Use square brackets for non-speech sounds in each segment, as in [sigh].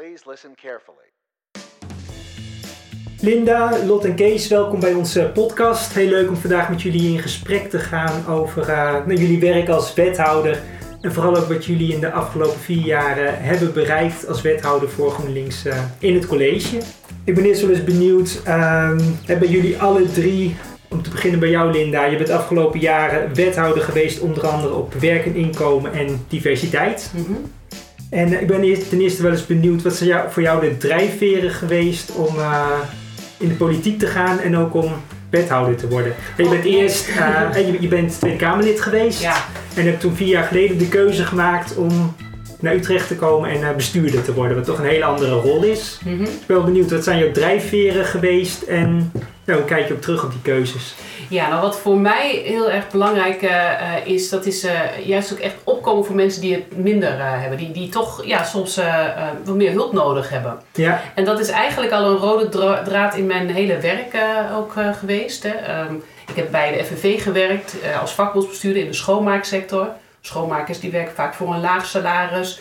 Please listen carefully. Linda, Lot en Kees, welkom bij onze podcast. Heel leuk om vandaag met jullie in gesprek te gaan over uh, nou, jullie werk als wethouder. En vooral ook wat jullie in de afgelopen vier jaren hebben bereikt als wethouder voor GroenLinks uh, in het college. Ik ben eerst wel eens benieuwd, uh, hebben jullie alle drie, om te beginnen bij jou Linda, je bent de afgelopen jaren wethouder geweest onder andere op werk en inkomen en diversiteit. Mm -hmm. En ik ben ten eerste wel eens benieuwd, wat zijn voor jou de drijfveren geweest om uh, in de politiek te gaan en ook om wethouder te worden? je bent eerst, [laughs] uh, je, je, bent Tweede Kamerlid geweest ja. en hebt toen vier jaar geleden de keuze gemaakt om naar Utrecht te komen en uh, bestuurder te worden, wat toch een hele andere rol is. Mm -hmm. Ik ben wel benieuwd, wat zijn jouw drijfveren geweest en hoe kijk je op terug op die keuzes? Ja, nou wat voor mij heel erg belangrijk uh, is, dat is uh, juist ook echt opkomen voor mensen die het minder uh, hebben. Die, die toch ja, soms wat meer hulp nodig hebben. Ja. En dat is eigenlijk al een rode dra draad in mijn hele werk ook geweest. Hè. Um, ik heb bij de FNV gewerkt als vakbondsbestuurder in de schoonmaaksector. Schoonmakers die werken vaak voor een laag salaris.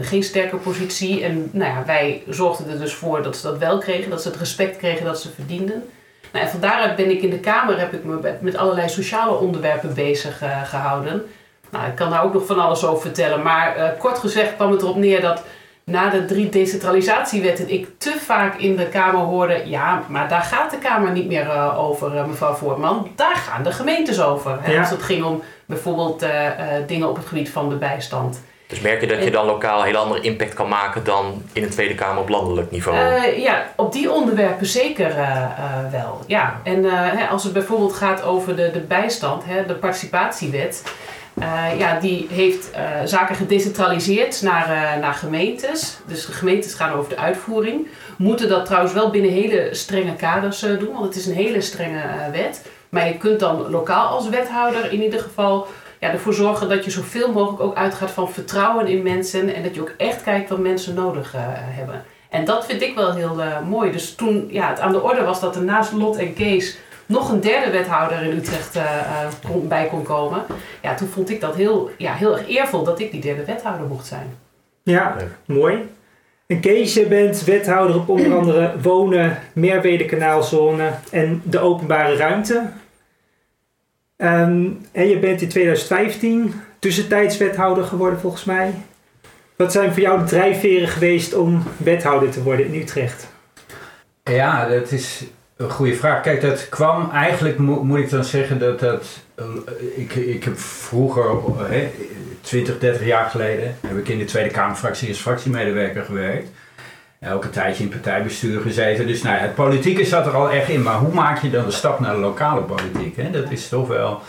geen sterke positie. En nou ja, wij zorgden er dus voor dat ze dat wel kregen. Dat ze het respect kregen dat ze verdienden. Nou, en van daaruit ben ik in de Kamer heb ik me met allerlei sociale onderwerpen bezig uh, gehouden. Nou, ik kan daar ook nog van alles over vertellen. Maar uh, kort gezegd kwam het erop neer dat na de drie decentralisatiewetten ik te vaak in de Kamer hoorde... ja, maar daar gaat de Kamer niet meer uh, over, mevrouw Voortman. Daar gaan de gemeentes over. Hè? Ja. Als het ging om bijvoorbeeld dingen op het gebied van de bijstand. Dus merk je dat je dan lokaal een heel andere impact kan maken dan in de Tweede Kamer op landelijk niveau? Uh, ja, op die onderwerpen zeker uh, uh, wel. Ja. En hè, als het bijvoorbeeld gaat over de, de bijstand, hè, de participatiewet. ja, die heeft zaken gedecentraliseerd naar, naar gemeentes. Dus de gemeentes gaan over de uitvoering. Moeten dat trouwens wel binnen hele strenge kaders doen, want het is een hele strenge wet. Maar je kunt dan lokaal als wethouder in ieder geval ja, ervoor zorgen dat je zoveel mogelijk ook uitgaat van vertrouwen in mensen en dat je ook echt kijkt wat mensen nodig uh, hebben. En dat vind ik wel heel uh, mooi. Dus toen ja, het aan de orde was dat er naast Lot en Kees nog een derde wethouder in Utrecht uh, kon, bij kon komen, ja, toen vond ik dat heel, ja, heel erg eervol dat ik die derde wethouder mocht zijn. Ja, mooi. En Kees, je bent wethouder op onder andere wonen, Meerwedekanaalzone en de openbare ruimte. Um, en je bent in 2015 tussentijds wethouder geworden volgens mij. Wat zijn voor jou de drijfveren geweest om wethouder te worden in Utrecht? Ja, dat is een goede vraag. Kijk, dat kwam eigenlijk, mo moet ik dan zeggen, dat dat. Uh, ik, ik heb vroeger, uh, 20, 30 jaar geleden, heb ik in de Tweede Kamerfractie als fractiemedewerker gewerkt. Elke tijdje in partijbestuur gezeten. Dus nou het politieke zat er al echt in. Maar hoe maak je dan de stap naar de lokale politiek? Hè? Dat is toch wel.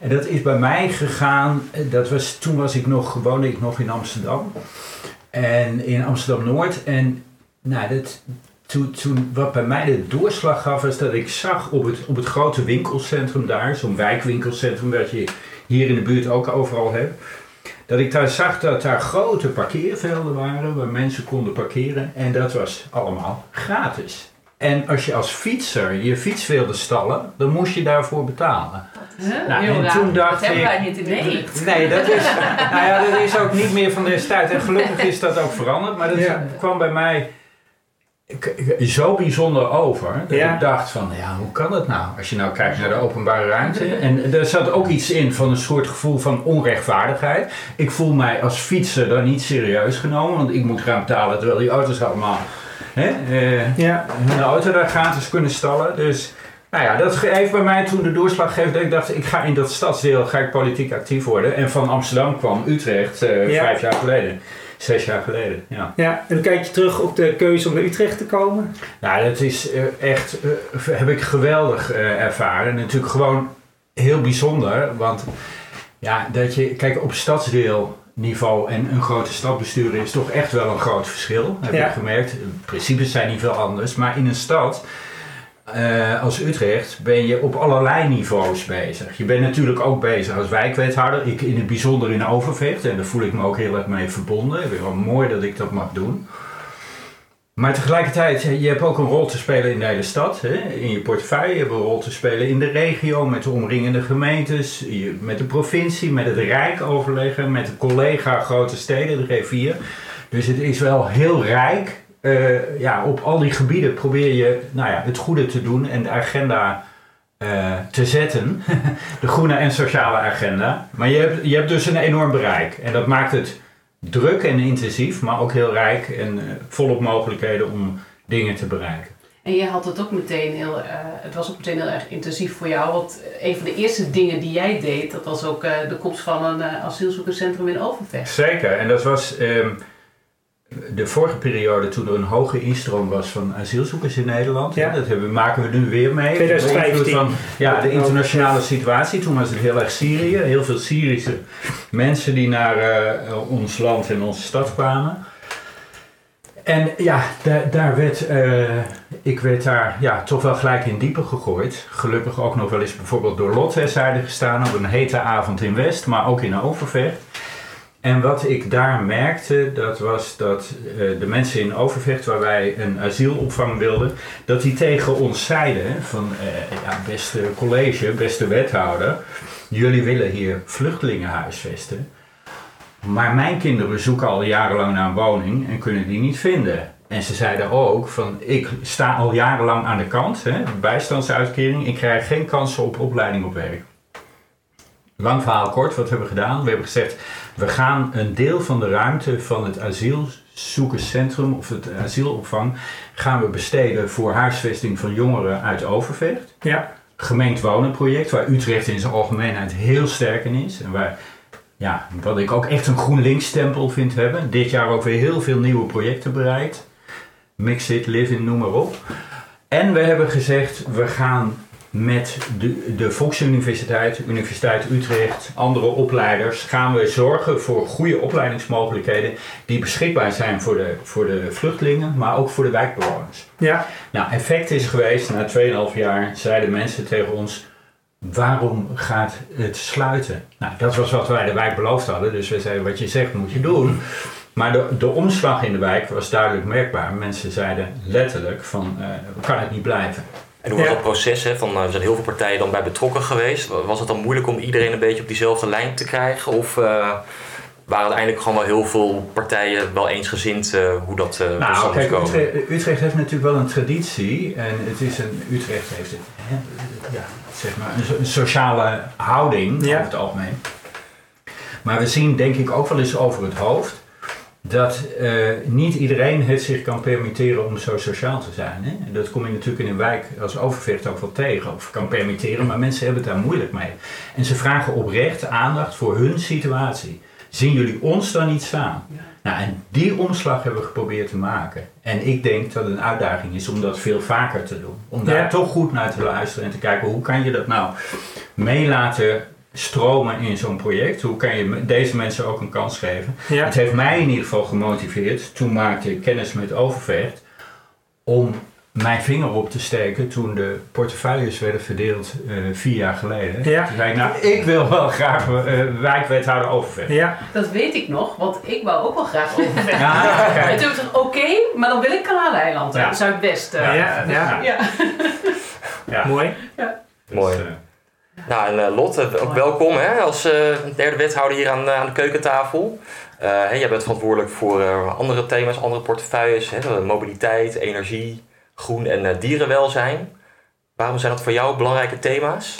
En dat is bij mij gegaan. Dat was, toen was ik nog, woonde ik nog in Amsterdam. En in Amsterdam Noord. En nou, dat, toen, toen, wat bij mij de doorslag gaf, was dat ik zag op het, op het grote winkelcentrum daar, zo'n wijkwinkelcentrum, dat je hier in de buurt ook overal hebt dat ik daar zag dat daar grote parkeervelden waren waar mensen konden parkeren en dat was allemaal gratis. En als je als fietser je fiets wilde stallen, dan moest je daarvoor betalen. Huh? Nou, en raar. toen dacht dat hebben ik- wij niet in Nederland. Nee, dat is, [laughs] nou ja, dat is ook niet meer van deze tijd. En gelukkig is dat ook veranderd. Maar dat Ja. kwam bij mij zo bijzonder over. Dat Ja. ik dacht van, ja, hoe kan dat nou? Als je nou kijkt naar de openbare ruimte. En er zat ook iets in van een soort gevoel van onrechtvaardigheid. Ik voel mij als fietser dan niet serieus genomen. Want ik moet gaan betalen terwijl die auto's allemaal... Hè, eh, Ja, hun auto daar gratis kunnen stallen. Dus nou ja, dat heeft bij mij toen de doorslag gegeven dat ik dacht, ik ga in dat stadsdeel ga ik politiek actief worden. En van Amsterdam kwam Utrecht eh, Ja. vijf jaar geleden. Zes jaar geleden, ja. ja. En dan kijk je terug op de keuze om naar Utrecht te komen. Nou, dat is eh, echt, eh, heb ik geweldig eh, ervaren. Natuurlijk gewoon heel bijzonder, want ja, dat je, kijk, op stadsdeelniveau en een grote stad besturen is toch echt wel een groot verschil, heb Ja. ik gemerkt. De principes zijn niet veel anders, maar in een stad eh, als Utrecht ben je op allerlei niveaus bezig. Je bent natuurlijk ook bezig als wijkwethouder. Ik in het bijzonder in Overvecht. En daar voel ik me ook heel erg mee verbonden. Is wel mooi dat ik dat mag doen. Maar tegelijkertijd, je hebt ook een rol te spelen in de hele stad. Hè? In je portefeuille. Je een rol te spelen in de regio, met de omringende gemeentes. Je- met de provincie, met het Rijk overleggen. Met de collega grote steden, de G4. Dus het is wel heel rijk. Eh, ja, op al die gebieden probeer je nou ja, het goede te doen en de agenda eh, te zetten. [laughs] de groene en sociale agenda. Maar je hebt, je hebt dus een enorm bereik. En dat maakt het druk en intensief, maar ook heel rijk en uh, volop mogelijkheden om dingen te bereiken. En je had het ook meteen heel, uh, het was ook meteen heel erg intensief voor jou. Want een van de eerste dingen die jij deed, dat was ook uh, de komst van een asielzoekerscentrum in Overvecht. Zeker, en dat was um, de vorige periode toen er een hoge instroom was van asielzoekers in Nederland. Ja. Dat hebben, maken we nu weer mee. 2015. Van, ja, de internationale situatie. Toen was het heel erg Syrië. Heel veel Syrische mensen die naar ons land en onze stad kwamen. En ja, daar, daar werd, uh, ik werd daar ja, toch wel gelijk in diepe gegooid. Gelukkig ook nog wel eens bijvoorbeeld door Lot terzijde gestaan op een hete avond in West, maar ook in Overvecht. En wat ik daar merkte, dat was dat uh, de mensen in Overvecht, waar wij een asielopvang wilden, dat die tegen ons zeiden van, uh, ja, beste college, beste wethouder, jullie willen hier vluchtelingen huisvesten. Maar mijn kinderen zoeken al jarenlang naar een woning en kunnen die niet vinden. En ze zeiden ook van ik sta al jarenlang aan de kant, hè, bijstandsuitkering, ik krijg geen kansen op opleiding op werk. Lang verhaal kort, wat hebben we gedaan? We hebben gezegd, we gaan een deel van de ruimte van het asielzoekerscentrum of het asielopvang gaan we besteden voor huisvesting van jongeren uit Overvecht. Ja. Gemengd wonenproject, waar Utrecht in zijn algemeenheid heel sterk in is. En waar ja, wat ik ook echt een GroenLinks-stempel vind hebben. Dit jaar ook weer heel veel nieuwe projecten bereikt. Mix it, live in, noem maar op. En we hebben gezegd, we gaan met de, de Volksuniversiteit, Universiteit Utrecht, andere opleiders, gaan we zorgen voor goede opleidingsmogelijkheden die beschikbaar zijn voor de, voor de vluchtelingen, maar ook voor de wijkbewoners. Ja. Nou, effect is geweest, na 2,5 jaar zeiden mensen tegen ons, waarom gaat het sluiten? Nou, dat was wat wij de wijk beloofd hadden. Dus we zeiden, wat je zegt moet je doen. Maar de, de omslag in de wijk was duidelijk merkbaar. Mensen zeiden letterlijk van, uh, kan het niet blijven. En hoe was ja. dat proces? Hè? Van, er zijn heel veel partijen dan bij betrokken geweest. Was het dan moeilijk om iedereen een beetje op diezelfde lijn te krijgen? Of uh, waren uiteindelijk gewoon wel heel veel partijen wel eensgezind uh, hoe dat uh, nou, kijk, Utrecht, Utrecht, heeft natuurlijk wel een traditie. En het is een, Utrecht heeft het, hè, ja, zeg maar, een, een sociale houding Ja. over het algemeen. Maar we zien denk ik ook wel eens over het hoofd dat eh, niet iedereen het zich kan permitteren om zo sociaal te zijn. Hè? Dat kom je natuurlijk in een wijk als Overvecht ook wel tegen, of kan permitteren, maar mensen hebben het daar moeilijk mee. En ze vragen oprecht aandacht voor hun situatie. Zien jullie ons dan niet staan? Nou, en die omslag hebben we geprobeerd te maken. En ik denk dat het een uitdaging is om dat veel vaker te doen. Om daar Ja. toch goed naar te luisteren en te kijken hoe kan je dat nou mee laten stromen in zo'n project. Hoe kan je deze mensen ook een kans geven? Ja. Het heeft mij in ieder geval gemotiveerd. Toen maakte ik kennis met Overvecht. Om mijn vinger op te steken toen de portefeuilles werden verdeeld eh, vier jaar geleden. Ja. Toen zei ik, nou, ik wil wel graag eh, wijkwethouder Overvecht. Ja. Dat weet ik nog, want ik wou ook wel graag overvechten. Ja, En toen heb ik gezegd, oké, maar dan wil ik Kanaaleiland, Ja. Eh. Ja. Ja. ja. Ja. Mooi. Mooi. Dus, eh, Nou, en eh, Lot, ook welkom hè, als eh, derde wethouder hier aan, eh, aan de keukentafel. Hè, jij bent verantwoordelijk voor andere thema's, andere portefeuilles, hè, mobiliteit, energie, groen en dierenwelzijn. Waarom zijn dat voor jou belangrijke thema's?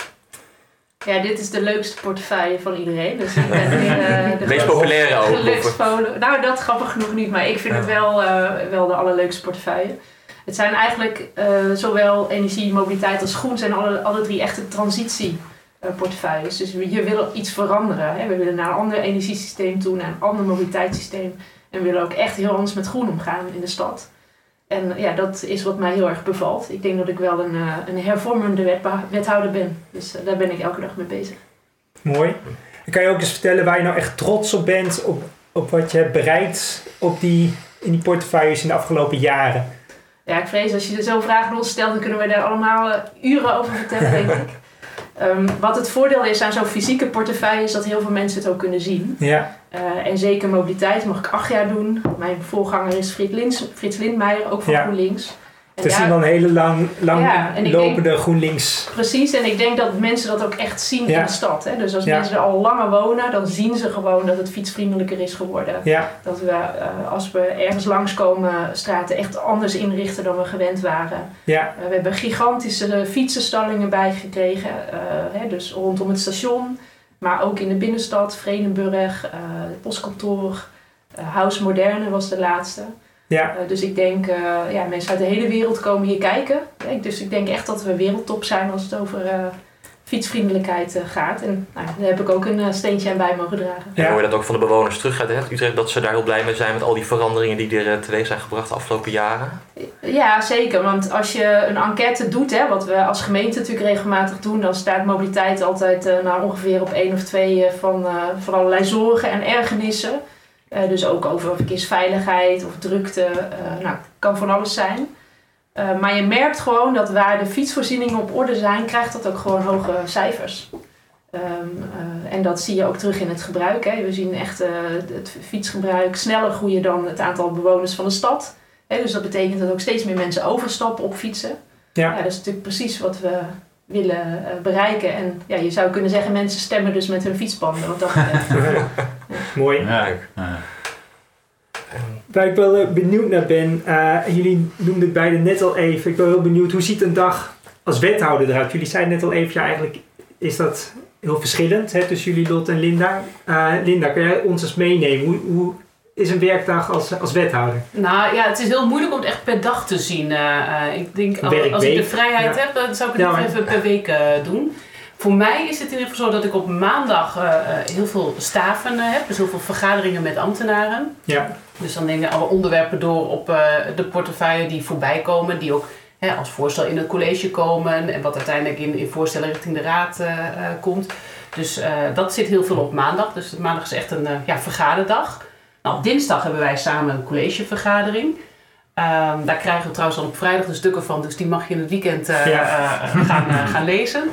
Ja, dit is de leukste portefeuille van iedereen. Dus ik ben [laughs] de Meest populaire ook. Nou, dat grappig genoeg niet, maar ik vind het wel, wel de allerleukste portefeuille. Het zijn eigenlijk eh, zowel energie, mobiliteit als groen zijn alle, alle drie echte transitieportefeuilles. dus we- je wil iets veranderen. Hè? We willen naar een ander energiesysteem toe, naar een ander mobiliteitssysteem. En we willen ook echt heel anders met groen omgaan in de stad. En ja, dat is wat mij heel erg bevalt. Ik denk dat ik wel een, eh, een hervormende wethouder ben. Dus eh, daar ben ik elke dag mee bezig. Mooi. En kan je ook eens vertellen waar je nou echt trots op bent, op, op wat je hebt bereikt op die, in die portefeuilles in de afgelopen jaren? Ja, ik vrees als je er zo vragen ons stelt, dan kunnen we daar allemaal eh, uren over vertellen, denk [laughs] ik. Ehm, wat het voordeel is aan zo'n fysieke portefeuille is dat heel veel mensen het ook kunnen zien. Ja. Eh, en zeker mobiliteit mag ik acht jaar doen. Mijn voorganger is Frits, Lins, Frits Lindmeijer, ook van. GroenLinks. En Het is ja, dan een hele lang, lang Ja, lopende GroenLinks. Precies, en ik denk dat mensen dat ook echt zien Ja. in de stad. Hè? Dus als mensen er al langer wonen, dan zien ze gewoon dat het fietsvriendelijker is geworden. Dat we eh, als we ergens langskomen straten echt anders inrichten dan we gewend waren. ja, Eh, we hebben gigantische fietsenstallingen bijgekregen. eh, hè, dus rondom het station, maar ook in de binnenstad, Vredenburg, het postkantoor, House Moderne was de laatste. Ja. Eh, dus ik denk, eh, ja, mensen uit de hele wereld komen hier kijken. Dus ik denk echt dat we wereldtop zijn als het over eh, fietsvriendelijkheid gaat. En nou, daar heb ik ook een steentje aan bij mogen dragen. Ja. En hoor je dat ook van de bewoners terug uit hè, Utrecht, dat ze daar heel blij mee zijn met al die veranderingen die er teweeg zijn gebracht de afgelopen jaren? Ja, zeker. Want als je een enquête doet, hè, wat we als gemeente natuurlijk regelmatig doen, dan staat mobiliteit altijd eh, nou, ongeveer op één of twee van, eh, van allerlei zorgen en ergernissen. Eh, dus ook over verkeersveiligheid of drukte. eh nou, kan van alles zijn. Eh, maar je merkt gewoon dat waar de fietsvoorzieningen op orde zijn, krijgt dat ook gewoon hoge cijfers. Ehm, eh, en dat zie je ook terug in het gebruik. Hè. We zien echt eh, het fietsgebruik sneller groeien dan het aantal bewoners van de stad. Hè, dus dat betekent dat ook steeds meer mensen overstappen op fietsen. Ja. Ja, dat is natuurlijk precies wat we willen bereiken. En ja, je zou kunnen zeggen, mensen stemmen dus met hun fietsbanden. Wat dat. [laughs] [laughs] Mooi. Ja, ja. Waar ik wel eh, benieuwd naar ben, eh, jullie noemden het beide net al even. Ik ben heel benieuwd, hoe ziet een dag als wethouder eruit? Jullie zeiden net al even, ja eigenlijk is dat heel verschillend hè, tussen jullie Lot en Linda. Eh, Linda, kan jij ons eens meenemen? Hoe, hoe is een werkdag als, als wethouder? Nou ja, het is heel moeilijk om het echt per dag te zien. Eh, eh, ik denk, als, ik de vrijheid ja. heb, dan zou ik het Ja, maar- even per week doen. Voor mij is het in ieder geval zo dat ik op maandag eh, eh, heel veel staven eh, heb. Dus heel veel vergaderingen met ambtenaren. Ja, Dus dan neem je alle onderwerpen door op de portefeuille die voorbij komen. Die ook hè, als voorstel in het college komen. En wat uiteindelijk in, in voorstellen richting de raad komt. Dus dat zit heel veel op maandag. Dus maandag is echt een ja, vergaderdag. Nou, op dinsdag hebben wij samen een collegevergadering. Ehm, daar krijgen we trouwens dan op vrijdag de stukken van. Dus die mag je in het weekend Ja. gaan, gaan lezen.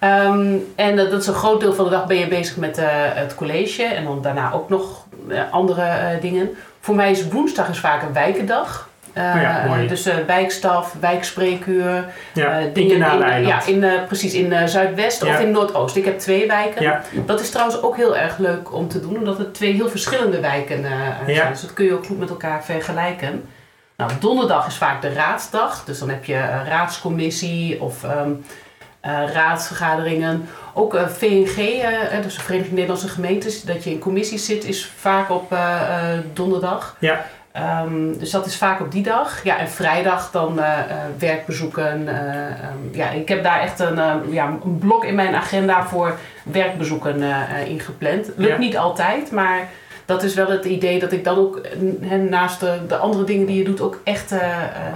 Ehm, en dat dat is een groot deel van de dag ben je bezig met eh, het college. En dan daarna ook nog eh, andere eh, dingen. Voor mij is woensdag is vaak een wijkendag. Oh ja, dus wijkstaf, wijkspreekuur. ja. dingen in, ja, in, precies in Zuidwest Ja. of in Noordoost. Ik heb twee wijken. Ja. Dat is trouwens ook heel erg leuk om te doen, omdat het twee heel verschillende wijken zijn. Dus dat kun je ook goed met elkaar vergelijken. Nou, donderdag is vaak de raadsdag. Dus dan heb je raadscommissie of ehm, eh, raadsvergaderingen. Ook eh, VNG, eh, dus de Vereniging Nederlandse Gemeentes, dat je in commissies zit, is vaak op donderdag. Ja. Ehm, dus dat is vaak op die dag. Ja, en vrijdag dan werkbezoeken. eh, ehm, ja, ik heb daar echt een, eh, ja, een blok in mijn agenda voor werkbezoeken ingepland. Lukt Ja. niet altijd, maar dat is wel het idee dat ik dan ook naast de, de andere dingen die je doet, ook echt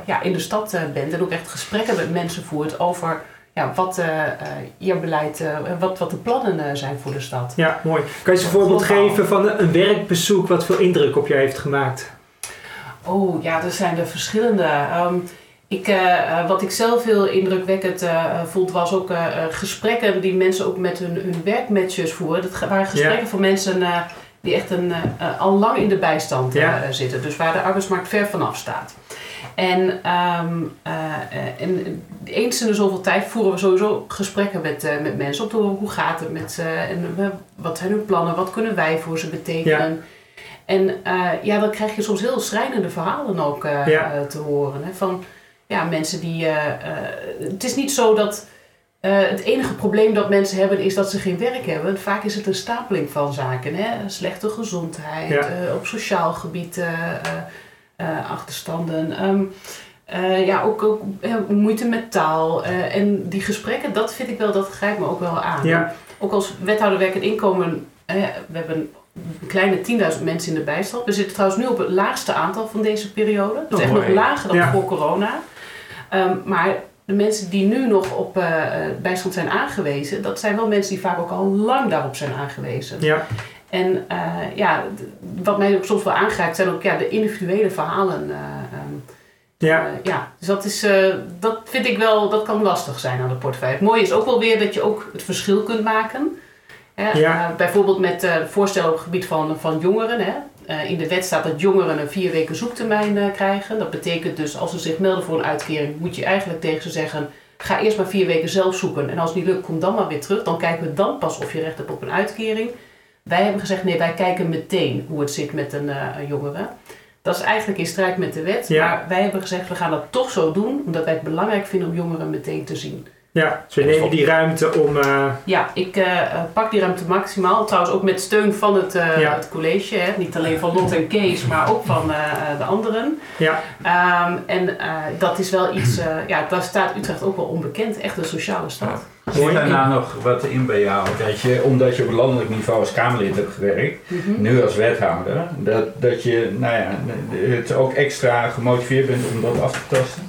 ja, in de stad bent. En ook echt gesprekken met mensen voert over ja, wat eh, eh, je beleid, en wat, wat de plannen zijn voor de stad. Ja, mooi. Kan je eens een voorbeeld geven van een werkbezoek wat veel indruk op jou heeft gemaakt? Oh ja, er zijn er verschillende. Ehm, ik, wat ik zelf heel indrukwekkend eh, vond, was ook gesprekken die mensen ook met hun, hun werkmatchers voeren. Dat waren gesprekken van mensen die echt een, al lang in de bijstand zitten. Dus waar de arbeidsmarkt ver vanaf staat. En, ehm, eh, eh, en eens in de zoveel tijd voeren we sowieso gesprekken met, eh, met mensen horen hoe gaat het met ze en wat zijn hun plannen, wat kunnen wij voor ze betekenen. En ja, dan krijg je soms heel schrijnende verhalen ook Ja. te horen. Hè? Van ja, mensen die. het is niet zo dat. het enige probleem dat mensen hebben is dat ze geen werk hebben. Vaak is het een stapeling van zaken. Hè? Slechte gezondheid, Ja. op sociaal gebied eh, achterstanden. Ehm, eh, ja, ook, ook eh, moeite met taal. en die gesprekken, dat vind ik wel, dat grijpt me ook wel aan. Ja. Ook als wethouder werk en inkomen, we hebben een kleine 10.000 mensen in de bijstand. We zitten trouwens nu op het laagste aantal van deze periode. Dat is Oh, echt nog lager dan Ja. voor corona. Ehm, maar de mensen die nu nog op bijstand zijn aangewezen, dat zijn wel mensen die vaak ook al lang daarop zijn aangewezen. Ja, En eh, ja, wat mij ook soms wel aangrijpt zijn ook ja, de individuele verhalen. eh, ehm, ja. eh, ja, dus dat, is, dat vind ik wel, dat kan lastig zijn aan de portefeuille. Het mooie is ook wel weer dat je ook het verschil kunt maken. Hè? Ja. Bijvoorbeeld met voorstellen op het gebied van, van jongeren. Hè? In de wet staat dat jongeren een vier weken zoektermijn krijgen. Dat betekent dus als ze zich melden voor een uitkering, moet je eigenlijk tegen ze zeggen: ga eerst maar vier weken zelf zoeken. En als het niet lukt, kom dan maar weer terug. Dan kijken we dan pas of je recht hebt op een uitkering. Wij hebben gezegd: nee, wij kijken meteen hoe het zit met een, uh, een jongere. Dat is eigenlijk in strijd met de wet. Ja. Maar wij hebben gezegd: we gaan dat toch zo doen, omdat wij het belangrijk vinden om jongeren meteen te zien. Ja, dus we nemen die ruimte om... eh, Ja, ik eh, eh, pak die ruimte maximaal. Trouwens ook met steun van het, eh, Ja. het college. Hè. Niet alleen van Lot en Kees, maar ook van eh, eh, de anderen. ja, Ehm, en eh, dat is wel iets... eh, ja, daar staat Utrecht ook wel onbekend. Echt een sociale stad. Zit Mooi. daar nou nog wat in bij jou? Dat je, omdat je op landelijk niveau als Kamerlid hebt gewerkt, Mhm. nu als wethouder, dat, dat je nou ja, het ook extra gemotiveerd bent om dat af te tasten?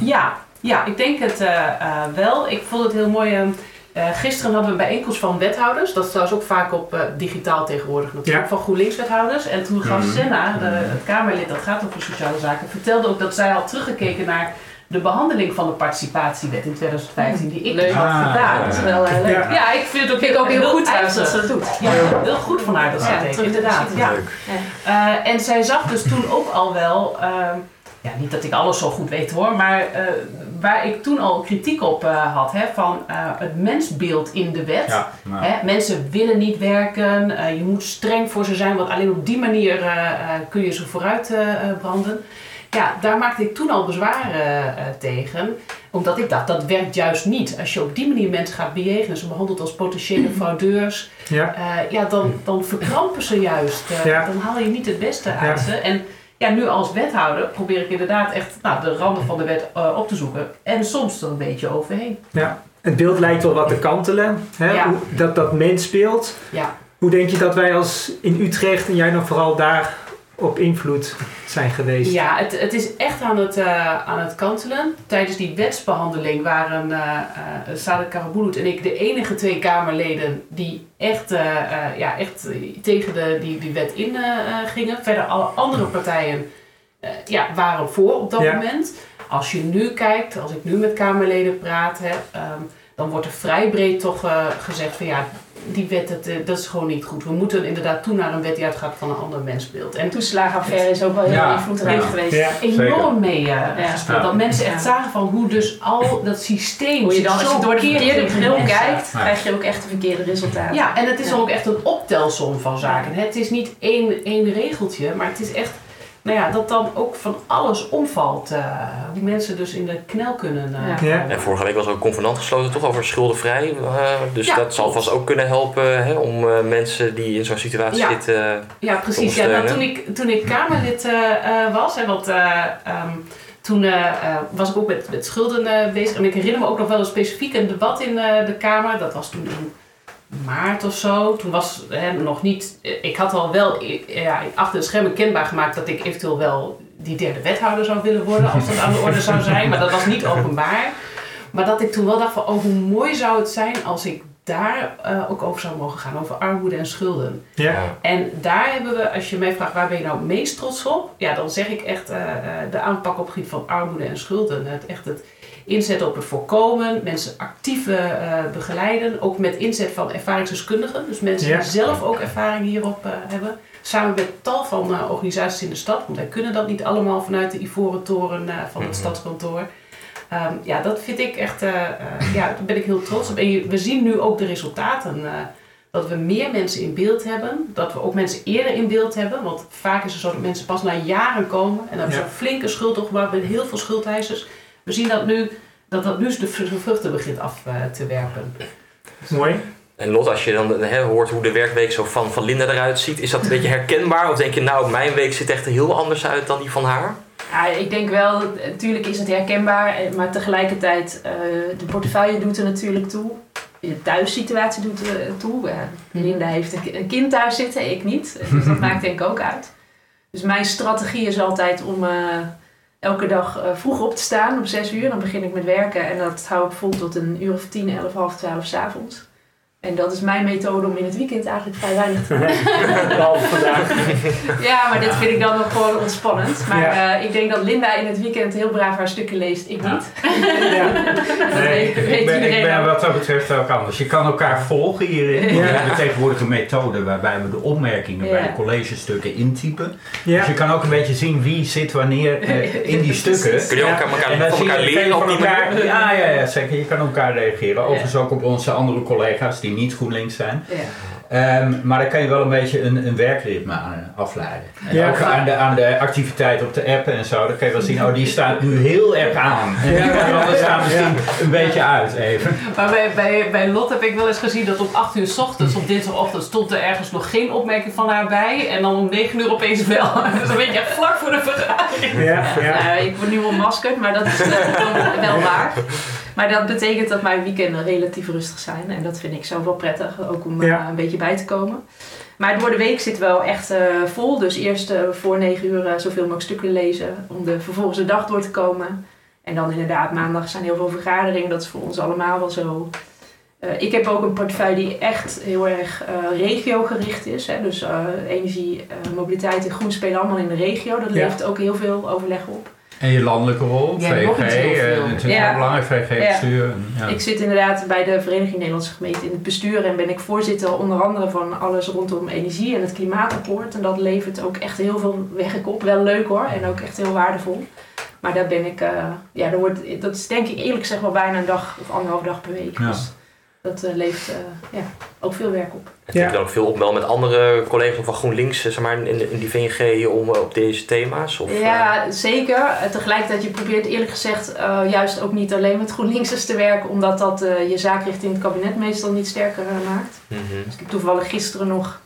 Ja, ja, ik denk het eh, eh, wel. Ik vond het heel mooi. ehm, eh, gisteren hadden we een bijeenkomst van wethouders. Dat is trouwens ook vaak op eh, digitaal tegenwoordig natuurlijk. Ja. Van GroenLinks-wethouders. En toen gaf Mhm. Senna, de, het Kamerlid dat gaat over sociale zaken, vertelde ook dat zij had teruggekeken naar de behandeling van de participatiewet in 2015. Die ik Leuk. had Ah, gedaan. Dat is wel eh, leuk. Ja. Ja, ik vind het ook, Vind ik ook heel goed trouwens dat ze dat doet. Ja, heel goed van haar dat ze dat deed, inderdaad. Ja. Leuk. Eh, en zij zag dus toen ook al wel, ehm, ja, niet dat ik alles zo goed weet hoor, maar eh, waar ik toen al kritiek op eh, had, hè, van eh, het mensbeeld in de wet. Ja, Hè, mensen willen niet werken, eh, je moet streng voor ze zijn, want alleen op die manier eh, eh, kun je ze vooruit branden. Ja, daar maakte ik toen al bezwaren eh, tegen. Omdat ik dacht, dat werkt juist niet. Als je op die manier mensen gaat bejegenen, ze behandelt als potentiële [clears throat] fraudeurs, ja, eh, ja, dan, dan verkrampen ze juist. Eh, Ja. Dan haal je niet het beste uit Ja. ze. En ja, nu als wethouder probeer ik inderdaad echt nou, de randen van de wet op te zoeken. En soms er een beetje overheen. ja. Het beeld lijkt wel wat te kantelen. Hè? Ja. Hoe- dat dat mens speelt. Ja. Hoe denk je dat wij als in Utrecht en jij dan vooral daar op invloed zijn geweest? Ja, het, het is echt aan het, eh, aan het kantelen. Tijdens die wetsbehandeling waren eh uh, Sadek Karabulut en ik de enige twee Kamerleden die echt, eh, eh, ja, echt eh, tegen de, die, die wet in eh, eh, gingen. Verder alle andere partijen eh, ja, waren voor op dat Ja. moment. Als je nu kijkt, als ik nu met Kamerleden praat, hè, ehm, dan wordt er vrij breed toch eh, gezegd van ja, die wet, dat, eh, dat is gewoon niet goed. We moeten inderdaad toe naar een wet die uitgaat van een ander mensbeeld. En De toeslagenaffaire is ook wel heel Ja. invloedrijk Ja. geweest. Ja. enorm mee eh, Ja. gespeeld. Ja. Dat mensen echt zagen van hoe dus al dat systeem Hoe je dan, als zo je door de verkeerde bril kijkt, Ja. krijg je ook echt de verkeerde resultaten. Ja, en het is Ja. ook echt een optelsom van zaken. Het is niet één, één regeltje, maar het is echt nou ja, dat dan ook van alles omvalt. eh, hoe mensen dus in de knel kunnen. eh, Ja. En vorige week was er een convenant gesloten toch over schuldenvrij. eh, dus Ja, dat zal vast ook kunnen helpen hè, om eh, mensen die in zo'n situatie Ja. zitten. Ja, precies. Ja, nou, toen, ik, toen ik Kamerlid was, hè, want eh, ehm, toen was ik ook met, met schulden bezig. En ik herinner me ook nog wel een specifiek een debat in eh, de Kamer. Dat was toen in maart of zo. Toen was nog niet... Ik had al wel eh, ja, achter de schermen kenbaar gemaakt dat ik eventueel wel die derde wethouder zou willen worden als dat aan de orde zou zijn. Maar dat was niet openbaar. Maar dat ik toen wel dacht van, oh hoe mooi zou het zijn als ik daar eh, ook over zou mogen gaan. Over armoede en schulden. Ja. En daar hebben we, als je mij vraagt waar ben je nou het meest trots op? Ja, dan zeg ik echt eh, eh, de aanpak op het gebied van armoede en schulden. Het, echt het inzetten op het voorkomen, mensen actief eh, begeleiden. Ook met inzet van ervaringsdeskundigen. Dus mensen Ja. die zelf ook ervaring hierop eh, hebben. Samen met tal van eh, organisaties in de stad. Want wij kunnen dat niet allemaal vanuit de Ivoren Toren eh, van het Mhm. stadskantoor. Ehm, ja, dat vind ik echt, eh, eh, ja, daar ben ik heel trots op. En je- we zien nu ook de resultaten. eh, dat we meer mensen in beeld hebben. Dat we ook mensen eerder in beeld hebben. Want vaak is het zo dat mensen pas na jaren komen. En dan hebben Ja. een flinke schuld opgebouwd met heel veel schuldeisers. We zien dat nu, dat, dat nu de vr- vruchten begint af te werpen. Mooi. En Lot, als je dan hè, hoort hoe de werkweek zo van, van Linda eruit ziet, is dat een beetje herkenbaar? Of denk je, nou, mijn week ziet echt heel anders uit dan die van haar? Ja, ik denk wel, natuurlijk is het herkenbaar, eh, maar tegelijkertijd, eh, de portefeuille doet er natuurlijk toe. De thuissituatie doet er toe. Eh, Linda heeft een, kind thuis zitten, ik niet. [laughs] Dus dat maakt denk ik ook uit. Dus mijn strategie is altijd om eh, elke dag eh, vroeg op te staan, om zes uur. Dan begin ik met werken en dat hou ik vol tot een uur of tien, elf, half twaalf s'avonds. En dat is mijn methode om in het weekend eigenlijk vrij weinig te doen. [laughs] Behalve vandaag. Ja, maar dit vind ik dan nog gewoon ontspannend. Maar Ja. eh, ik denk dat Linda in het weekend heel braaf haar stukken leest. Ik Ja. niet. Ja. [laughs] Nee, ik, ben, ik ben wat dat betreft ook anders. Je kan elkaar volgen hierin. Ja. We hebben tegenwoordig een methode waarbij we de opmerkingen Ja. bij de collegestukken intypen. Ja. Dus je kan ook een beetje zien wie zit wanneer eh, in die stukken. Kun je ook elkaar, En dan elkaar leren op van die elkaar-? Ja, ja, ja, zeker. Je kan elkaar reageren. Overigens ook op onze andere collega's die niet GroenLinks zijn. Ja. Ehm, maar dan kan je wel een beetje een, een werkritme aan afleiden. En Ja. ook aan de, aan de activiteit op de app en zo. Dan kan je wel zien, oh die staat nu heel erg aan. En die Ja. andere staan misschien een beetje uit even. Maar bij, bij, bij Lot heb ik wel eens gezien dat om 8 uur s ochtends op dinsdagochtend stond er ergens nog geen opmerking van haar bij. En dan om 9 uur opeens wel. [laughs] Dus dan weet je echt vlak voor de vergadering. Ja, ja. Eh, ik word nu onmaskerd, maar dat is wel waar. Maar dat betekent dat mijn weekenden relatief rustig zijn. En dat vind ik zelf wel prettig, ook om eh, Ja. een beetje bij te komen. Maar door de week zit wel echt eh, vol. Dus eerst eh, voor negen uur zoveel mogelijk stukken lezen. Om de vervolgens de dag door te komen. En dan inderdaad, maandag zijn heel veel vergaderingen. Dat is voor ons allemaal wel zo. Ik heb ook een portefeuille die echt heel erg eh regiogericht is. Hè. Dus energie, mobiliteit en groen spelen allemaal in de regio. Dat Ja. levert ook heel veel overleg op. En je landelijke rol, Ja, nog VG, iets heel eh, natuurlijk Ja. belangrijk, VG-bestuur. Ja. Ik zit inderdaad bij de Vereniging Nederlandse Gemeenten in het bestuur en ben ik voorzitter onder andere van alles rondom energie en het klimaatakkoord. En dat levert ook echt heel veel werk op. Wel leuk hoor en ook echt heel waardevol. Maar daar ben ik, eh, ja, daar wordt, dat is denk ik eerlijk gezegd wel bijna een dag of anderhalf dag per week. Ja. Dus dat eh, levert eh, ja, ook veel werk op. En heb je dan ook veel opmel met andere collega's van GroenLinks, eh, zeg maar, in, in die VNG om op deze thema's? Of, Ja, zeker. Tegelijkertijd, je probeert eerlijk gezegd eh, juist ook niet alleen met GroenLinksers te werken, omdat dat eh, je zaak richting het kabinet meestal niet sterker maakt. mhm. Dus ik heb toevallig gisteren nog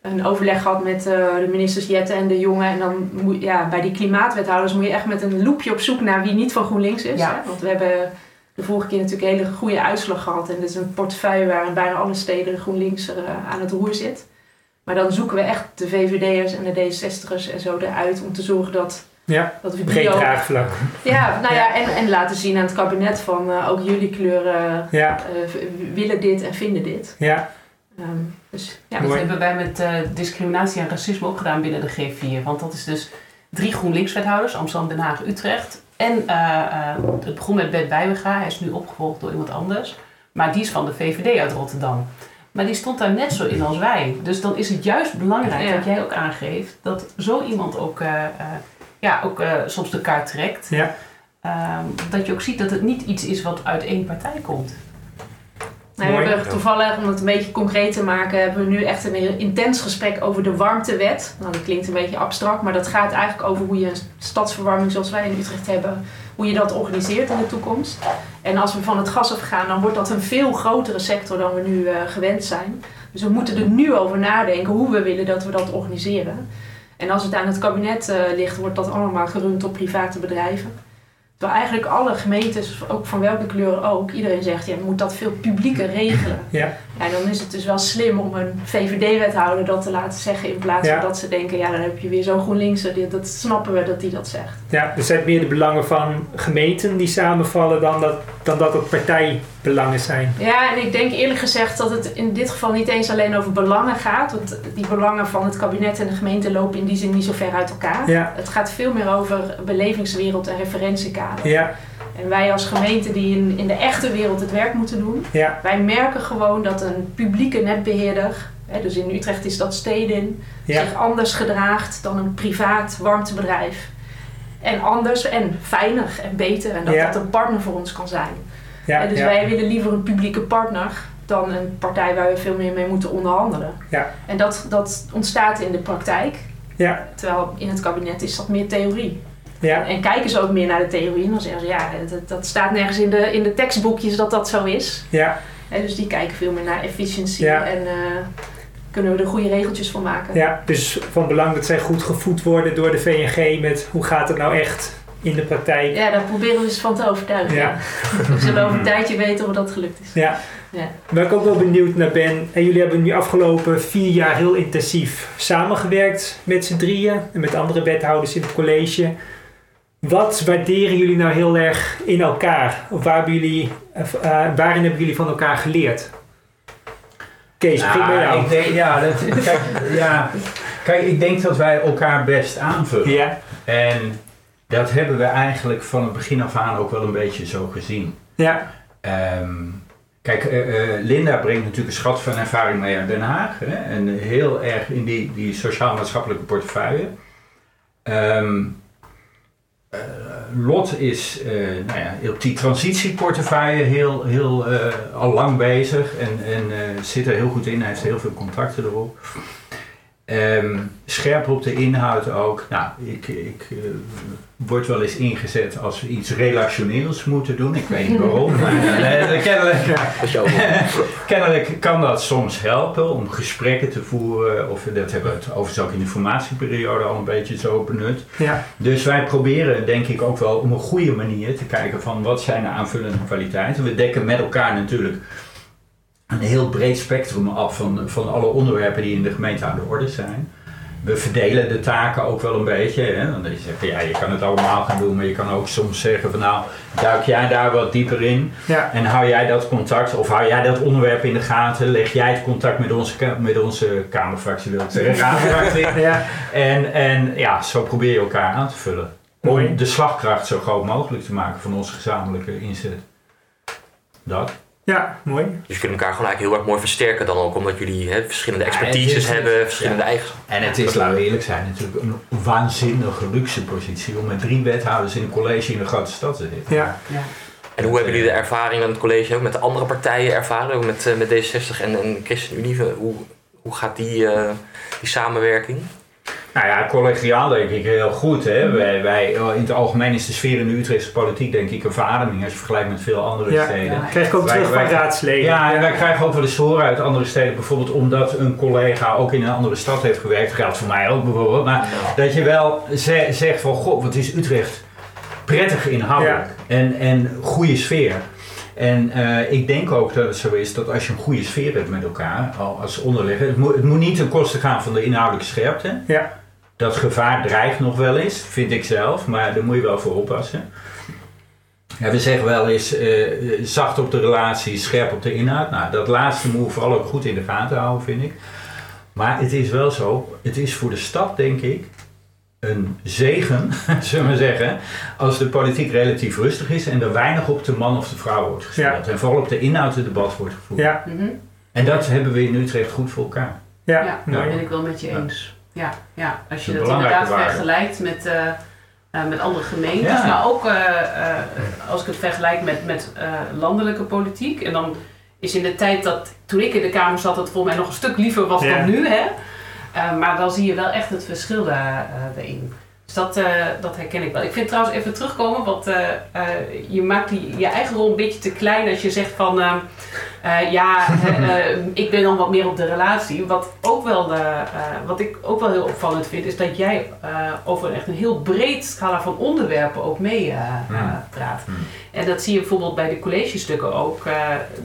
een overleg gehad met eh, de ministers Jette en de Jonge. En dan moet, ja, bij die klimaatwethouders moet je echt met een loepje op zoek naar wie niet van GroenLinks is. Ja. Hè? Want we hebben de vorige keer natuurlijk een hele goede uitslag gehad. En dit is een portefeuille waar in bijna alle steden GroenLinks er, eh, aan het roer zit. Maar dan zoeken we echt de VVD'ers en de D60'ers en zo eruit om te zorgen dat, Ja, dat we breed draagvlak. Ja, nou ja, en, en laten zien aan het kabinet van eh, ook jullie kleuren Ja, eh, willen dit en vinden dit. ja, Ehm, dus ja, Dat Mooi. hebben wij met eh, discriminatie en racisme ook gedaan binnen de G4. Want dat is dus drie GroenLinks-wethouders, Amsterdam, Den Haag, Utrecht. En eh, eh, het begon met Bert Bijwega, hij is nu opgevolgd door iemand anders. Maar die is van de VVD uit Rotterdam. Maar die stond daar net zo in als wij. Dus dan is het juist belangrijk, Ja. wat jij ook aangeeft, dat zo iemand ook, eh, eh, ja, ook eh, soms de kaart trekt. ja. Ehm, dat je ook ziet dat het niet iets is wat uit één partij komt. Nou, we hebben toevallig, om het een beetje concreet te maken, hebben we nu echt een heel intens gesprek over de warmtewet. Nou, dat klinkt een beetje abstract, maar dat gaat eigenlijk over hoe je een stadsverwarming zoals wij in Utrecht hebben, hoe je dat organiseert in de toekomst. En als we van het gas afgaan, dan wordt dat een veel grotere sector dan we nu eh, gewend zijn. Dus we moeten er nu over nadenken hoe we willen dat we dat organiseren. En als het aan het kabinet eh, ligt, wordt dat allemaal gerund op private bedrijven. Terwijl eigenlijk alle gemeentes, ook van welke kleur ook, iedereen zegt, ja, je moet dat veel publieker regelen. Ja. Ja, dan is het dus wel slim om een VVD-wethouder dat te laten zeggen in plaats Ja. van dat ze denken, ja, dan heb je weer zo'n GroenLinkser, die- dat snappen we dat die dat zegt. Ja, dus het zijn meer de belangen van gemeenten die samenvallen dan dat, dan dat het partijbelangen zijn. Ja, en ik denk eerlijk gezegd dat het in dit geval niet eens alleen over belangen gaat, want die belangen van het kabinet en de gemeente lopen in die zin niet zo ver uit elkaar. Ja, Het gaat veel meer over belevingswereld en referentiekader. ja, En wij als gemeente die in, in de echte wereld het werk moeten doen, ja, Wij merken gewoon dat een publieke netbeheerder, hè, dus in Utrecht is dat Stedin, ja, zich anders gedraagt dan een privaat warmtebedrijf. En anders en fijner en beter en dat Ja. dat een partner voor ons kan zijn. ja, En dus wij willen liever een publieke partner dan een partij waar we veel meer mee moeten onderhandelen. Ja. En dat, dat ontstaat in de praktijk, Ja, terwijl in het kabinet is dat meer theorie. Ja, En kijken ze ook meer naar de theorie en dan zeggen ze ja, dat, dat staat nergens in de, in de tekstboekjes dat dat zo is. ja, Hè, dus die kijken veel meer naar efficiëntie Ja. en eh, kunnen we er goede regeltjes van maken. ja. Dus van belang dat zij goed gevoed worden door de VNG met hoe gaat het nou echt in de praktijk. Ja, daar proberen we ze van te overtuigen. Ja. [laughs] We zullen over een tijdje weten of dat gelukt is. Ja. Ja. Waar ik ook wel benieuwd naar ben, en jullie hebben nu afgelopen vier jaar heel intensief samengewerkt met z'n drieën en met andere wethouders in het college. Wat waarderen jullie nou heel erg in elkaar? Of waar hebben jullie, eh, waarin hebben jullie van elkaar geleerd? Kees, begin bij jou. Ik denk, ja, dat, kijk, ja, kijk, ik denk dat wij elkaar best aanvullen. Ja, En dat hebben we eigenlijk van het begin af aan ook wel een beetje zo gezien. ja, Ehm, kijk, eh, eh, Linda brengt natuurlijk een schat van ervaring mee uit Den Haag. Hè, en heel erg in die, die sociaal-maatschappelijke portefeuille. Eh, Lot is eh, nou ja, op die transitieportefeuille heel, heel eh, al lang bezig en, en eh, zit er heel goed in. Hij heeft heel veel contacten erop. Ehm, scherp op de inhoud ook. Nou, ik, ik eh, word wel eens ingezet als we iets relationeels moeten doen. Ik weet niet waarom, [laughs] maar eh, kennelijk, [laughs] kennelijk kan dat soms helpen om gesprekken te voeren. Of dat hebben we het overigens ook in de formatieperiode al een beetje zo benut. ja, Dus wij proberen denk ik ook wel op een goede manier te kijken van wat zijn de aanvullende kwaliteiten. We dekken met elkaar natuurlijk een heel breed spectrum af van, van alle onderwerpen die in de gemeente aan de orde zijn. We verdelen de taken ook wel een beetje. Hè? Dan je zegt, ja, je kan het allemaal gaan doen, maar je kan ook soms zeggen van nou, duik jij daar wat dieper in. ja, En hou jij dat contact, of hou jij dat onderwerp in de gaten, leg jij het contact met onze, met onze Kamerfractie, wil ik zeggen, ja, En, en ja, zo probeer je elkaar aan te vullen. Mooi. Om de slagkracht zo groot mogelijk te maken van onze gezamenlijke inzet. Dat. Ja, mooi. Dus je kunt elkaar gewoon eigenlijk heel erg mooi versterken dan ook, omdat jullie hè, verschillende expertises hebben, verschillende ja. eigenschappen. En het is, laten we eerlijk zijn, natuurlijk een waanzinnige luxe positie om met drie wethouders in een college in een grote stad te zitten. Ja, Ja. En hoe hebben jullie de ervaring aan het college ook met de andere partijen ervaren, ook met, eh, met D66 en, en ChristenUnie? Hoe, hoe gaat die, eh, die samenwerking? Nou ja, collegiaal denk ik heel goed. Hè? Wij, wij, in het algemeen is de sfeer in de Utrechtse politiek denk ik een verademing als je vergelijkt met veel andere Ja. steden. Ja. krijg ik ook terug van raadsleden. Ja, en wij krijgen ook wel eens horen uit andere steden, bijvoorbeeld omdat een collega ook in een andere stad heeft gewerkt, geldt voor mij ook bijvoorbeeld, maar dat je wel ze- zegt van, goh, wat is Utrecht prettig inhoudelijk en, en goede sfeer. En eh, ik denk ook dat het zo is dat als je een goede sfeer hebt met elkaar, al als onderlegger, het moet, het moet niet ten koste gaan van de inhoudelijke scherpte. Ja. Dat gevaar dreigt nog wel eens, vind ik zelf, maar daar moet je wel voor oppassen. Ja, we zeggen wel eens eh, zacht op de relatie, scherp op de inhoud. Nou, dat laatste moet je vooral ook goed in de gaten houden, vind ik. Maar het is wel zo, het is voor de stad, denk ik, een zegen, [laughs] zullen we maar zeggen, als de politiek relatief rustig is en er weinig op de man of de vrouw wordt gespeeld. En vooral op de inhoud het debat wordt gevoerd. Ja, Mhm. En dat hebben we in Utrecht goed voor elkaar. ja, Ja, dat ben ik wel met je eens. Ja, ja. als je dat inderdaad waarde. vergelijkt met, eh, eh, met andere gemeentes, Ja. maar ook eh, als ik het vergelijk met, met landelijke politiek. En dan is in de tijd dat toen ik in de Kamer zat, het volgens mij nog een stuk liever was Ja. dan nu. Hè? Maar dan zie je wel echt het verschil daar, daarin. Dus dat, eh, dat herken ik wel. Ik vind trouwens even terugkomen, want eh, eh, je maakt die, je eigen rol een beetje te klein als je zegt van [laughs] eh, eh, ja, ik ben dan wat meer op de relatie. Wat, ook wel, wat ik ook wel heel opvallend vind, is dat jij over echt een heel breed scala van onderwerpen ook mee Hmm. praat. Hmm. En dat zie je bijvoorbeeld bij de collegestukken ook,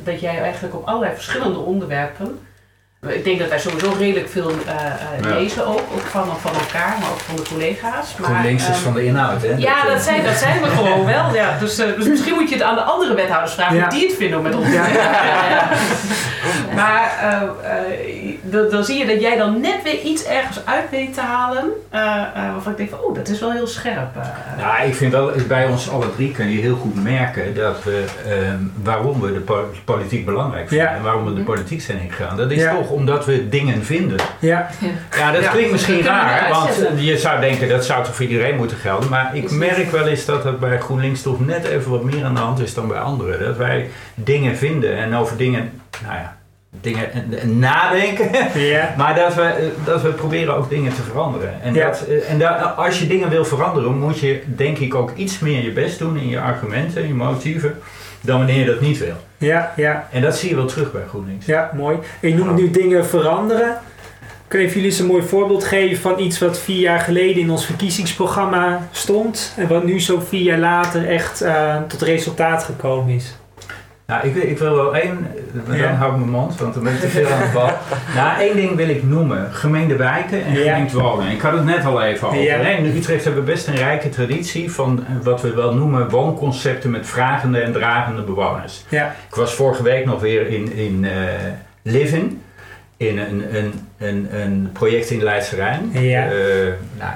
dat jij eigenlijk op allerlei verschillende onderwerpen. Ik denk dat wij sowieso redelijk veel eh, eh, lezen ook, ook van, van elkaar, maar ook van de collega's. Maar, GroenLinks is ehm, van de inhoud, hè? ja, eh, dat zijn, dat zijn we [laughs] gewoon wel. Ja. Dus, eh, dus misschien moet je het aan de andere wethouders vragen hoe die het vinden om met ons. Ja. [laughs] Maar eh, eh, dan, dan zie je dat jij dan net weer iets ergens uit weet te halen. eh, eh, waarvan ik denk van, oh, dat is wel heel scherp. eh. Ja, ik vind wel, bij ons alle drie kun je heel goed merken dat we, ehm, waarom we de po- politiek belangrijk vinden Ja. en waarom we de Mhm. politiek zijn ingegaan. Dat is Ja. toch omdat we dingen vinden. Ja, Ja, dat Ja. klinkt misschien raar, want je zou denken dat zou toch voor iedereen moeten gelden. Maar ik het- merk wel eens dat dat bij GroenLinks toch net even wat meer aan de hand is dan bij anderen. Dat wij dingen vinden en over dingen, nou ja, dingen en- en nadenken. ja, [laughs] Maar dat we, eh, dat we proberen ook dingen te veranderen. En, Ja. dat, eh, en da- als je dingen wil veranderen, moet je denk ik ook iets meer je best doen in je argumenten, je motieven, dan wanneer je dat niet wil. ja, ja, En dat zie je wel terug bij GroenLinks. ja, mooi. En je noemt nu dingen veranderen. Kun je jullie eens een mooi voorbeeld geven van iets wat vier jaar geleden in ons verkiezingsprogramma stond en wat nu zo vier jaar later echt eh, tot resultaat gekomen is? Nou, ik, wil- ik wil wel één, dan Ja. hou ik mijn mond, want dan ben ik te veel aan het bal. [laughs] Nou, één ding wil ik noemen. Gemeente wijken en Ja. gemeente wonen. Ik had het net al even over. Ja. hè. In Utrecht hebben we best een rijke traditie van eh, wat we wel noemen woonconcepten met vragende en dragende bewoners. Ja, Ik was vorige week nog weer in, in eh, Living. in een, een, een, een project in Leidse Rijn. Ja. Eh, nou,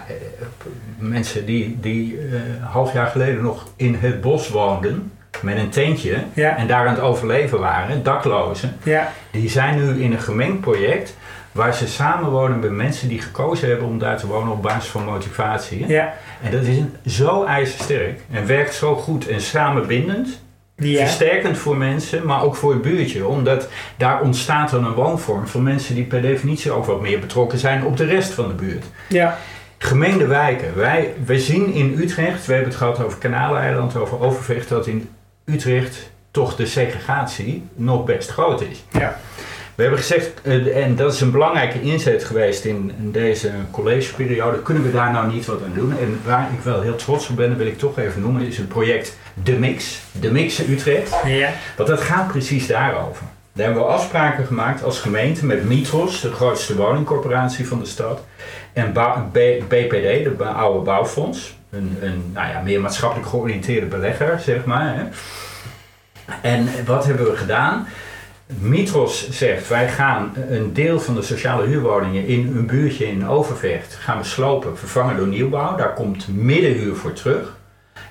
mensen die, die een half jaar geleden nog in het bos woonden met een tentje Ja, en daar aan het overleven waren, daklozen, ja, die zijn nu in een gemengd project waar ze samenwonen met mensen die gekozen hebben om daar te wonen op basis van motivatie. ja, En dat is zo ijzersterk en werkt zo goed en samenbindend. ja. Versterkend voor mensen, maar ook voor het buurtje. Omdat daar ontstaat dan een woonvorm van mensen die per definitie ook wat meer betrokken zijn op de rest van de buurt. ja. Gemeende wijken. Wij, wij zien in Utrecht, we hebben het gehad over Kanaaleiland, over Overvecht, dat in Utrecht toch de segregatie nog best groot is. Ja. We hebben gezegd, eh, en dat is een belangrijke inzet geweest in, deze collegeperiode, kunnen we daar nou niet wat aan doen? En waar ik wel heel trots op ben, dat wil ik toch even noemen, is het project De Mix. De Mix Utrecht. Ja, Want dat gaat precies daarover. Daar hebben we afspraken gemaakt als gemeente met Mitros, de grootste woningcorporatie van de stad, en BPD, de oude bouwfonds, een, nou ja, meer maatschappelijk georiënteerde belegger, zeg maar. Hè. En wat hebben we gedaan? Mitros zegt, wij gaan een deel van de sociale huurwoningen in een buurtje in Overvecht gaan slopen, vervangen door nieuwbouw. Daar komt middenhuur voor terug.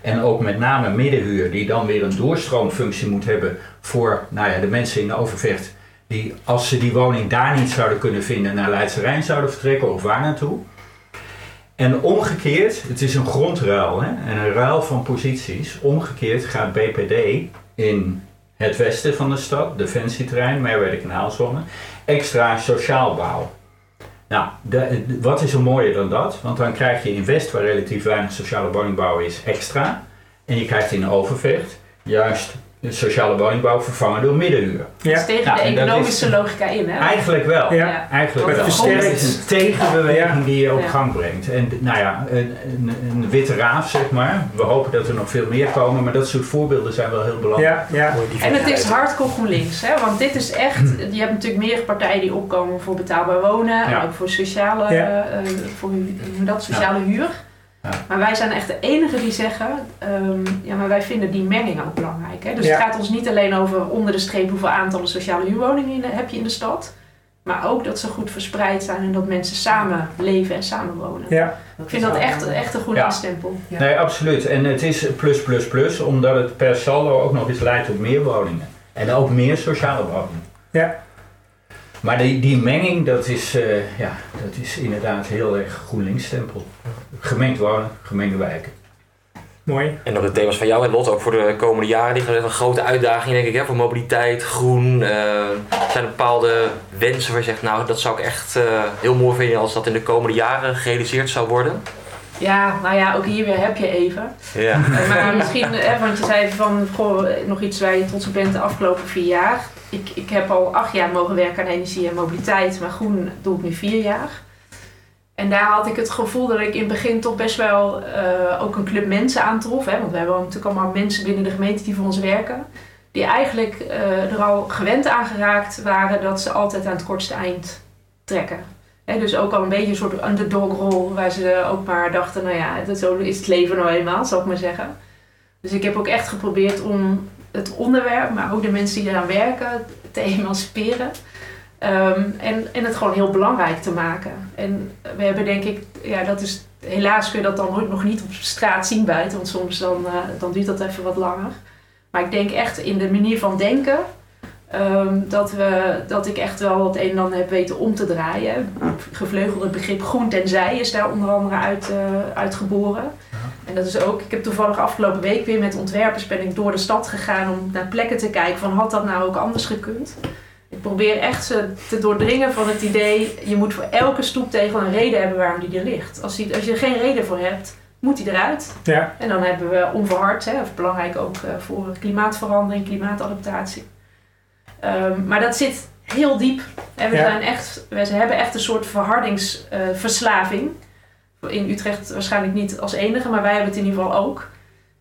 En ook met name middenhuur, die dan weer een doorstroomfunctie moet hebben voor nou ja, de mensen in Overvecht. Die als ze die woning daar niet zouden kunnen vinden, naar Leidse Rijn zouden vertrekken of waar naartoe. En omgekeerd, het is een grondruil hè, en een ruil van posities. Omgekeerd gaat BPD in het westen van de stad, defensieterrein, Merwede Kanaalzone, extra sociaal bouwen. Nou, de- wat is er mooier dan dat? Want dan krijg je in West, waar relatief weinig sociale woningbouw is, extra. En je krijgt in Overvecht juist de sociale woningbouw vervangen door middenhuur. Dat is ja. tegen Ja, de economische is- logica in, hè? Eigenlijk wel. Ja. Eigenlijk Want wel. het versterkt. Het is een tegenbeweging Ja. die je op Ja. gang brengt. En nou ja, een, een, een witte raaf zeg maar. We hopen dat er nog veel meer komen, maar dat soort voorbeelden zijn wel heel belangrijk. Ja, ja. En het is hardcore GroenLinks, hè? want dit is echt, je hebt natuurlijk meer partijen die opkomen voor betaalbaar wonen, Ja. en ook voor sociale, Ja. eh, voor dat, sociale huur. Ja. Maar wij zijn echt de enigen die zeggen, ehm, ja maar wij vinden die menging ook belangrijk. Hè? Dus Ja. het gaat ons niet alleen over onder de streep hoeveel aantallen sociale huurwoningen heb je in de stad. Maar ook dat ze goed verspreid zijn en dat mensen samen leven en samen wonen. ja. Ik vind dat echt, echt een goede Ja. stempel. Ja. Nee, absoluut. En het is plus plus plus, omdat het per saldo ook nog eens leidt tot meer woningen. En ook meer sociale woningen. Ja. Maar die, die menging, dat is, eh, ja, dat is inderdaad heel erg GroenLinks stempel. Gemengd wonen, gemengde wijken. Mooi. En ook de thema's van jou en Lot, ook voor de komende jaren, die gaan een grote uitdaging denk ik, hè, voor mobiliteit, groen. eh, zijn er bepaalde wensen waar je zegt, nou dat zou ik echt eh, heel mooi vinden als dat in de komende jaren gerealiseerd zou worden? Ja, nou ja, ook hier weer heb je even. Ja. [laughs] Maar misschien, hè, want je zei van goh, nog iets waar je trots op bent de afgelopen vier jaar. Ik, ik heb al acht jaar mogen werken aan energie en mobiliteit, maar groen doe ik nu vier jaar. En daar had ik het gevoel dat ik in het begin toch best wel eh, ook een club mensen aantrof. Hè, want we hebben natuurlijk allemaal mensen binnen de gemeente die voor ons werken. Die eigenlijk eh, er al gewend aan geraakt waren dat ze altijd aan het kortste eind trekken. Dus ook al een beetje een soort underdog-rol waar ze ook maar dachten, nou ja, dat zo is het leven nou eenmaal, zal ik maar zeggen. Dus ik heb ook echt geprobeerd om het onderwerp, maar ook de mensen die eraan werken, te [laughs] emanciperen. Ehm, en, en het gewoon heel belangrijk te maken. En we hebben denk ik, ja, dat is, helaas kun je dat dan nog niet op straat zien buiten, want soms dan, eh, dan duurt dat even wat langer. Maar ik denk echt in de manier van denken, ehm, dat, we, dat ik echt wel het een en ander heb weten om te draaien. Het gevleugelde begrip groen tenzij is daar onder andere uit, eh, uitgeboren. En dat is ook, ik heb toevallig afgelopen week weer met ontwerpers ben ik door de stad gegaan om naar plekken te kijken van had dat nou ook anders gekund. Ik probeer echt ze te doordringen van het idee, je moet voor elke stoeptegel een reden hebben waarom die er ligt. Als, die, als je er geen reden voor hebt, moet die eruit. Ja. En dan hebben we onverhard, hè, of belangrijk ook eh, voor klimaatverandering, klimaatadaptatie. Ehm, maar dat zit heel diep. En we, Ja. zijn echt, we hebben echt een soort verhardingsverslaving. in Utrecht waarschijnlijk niet als enige, maar wij hebben het in ieder geval ook.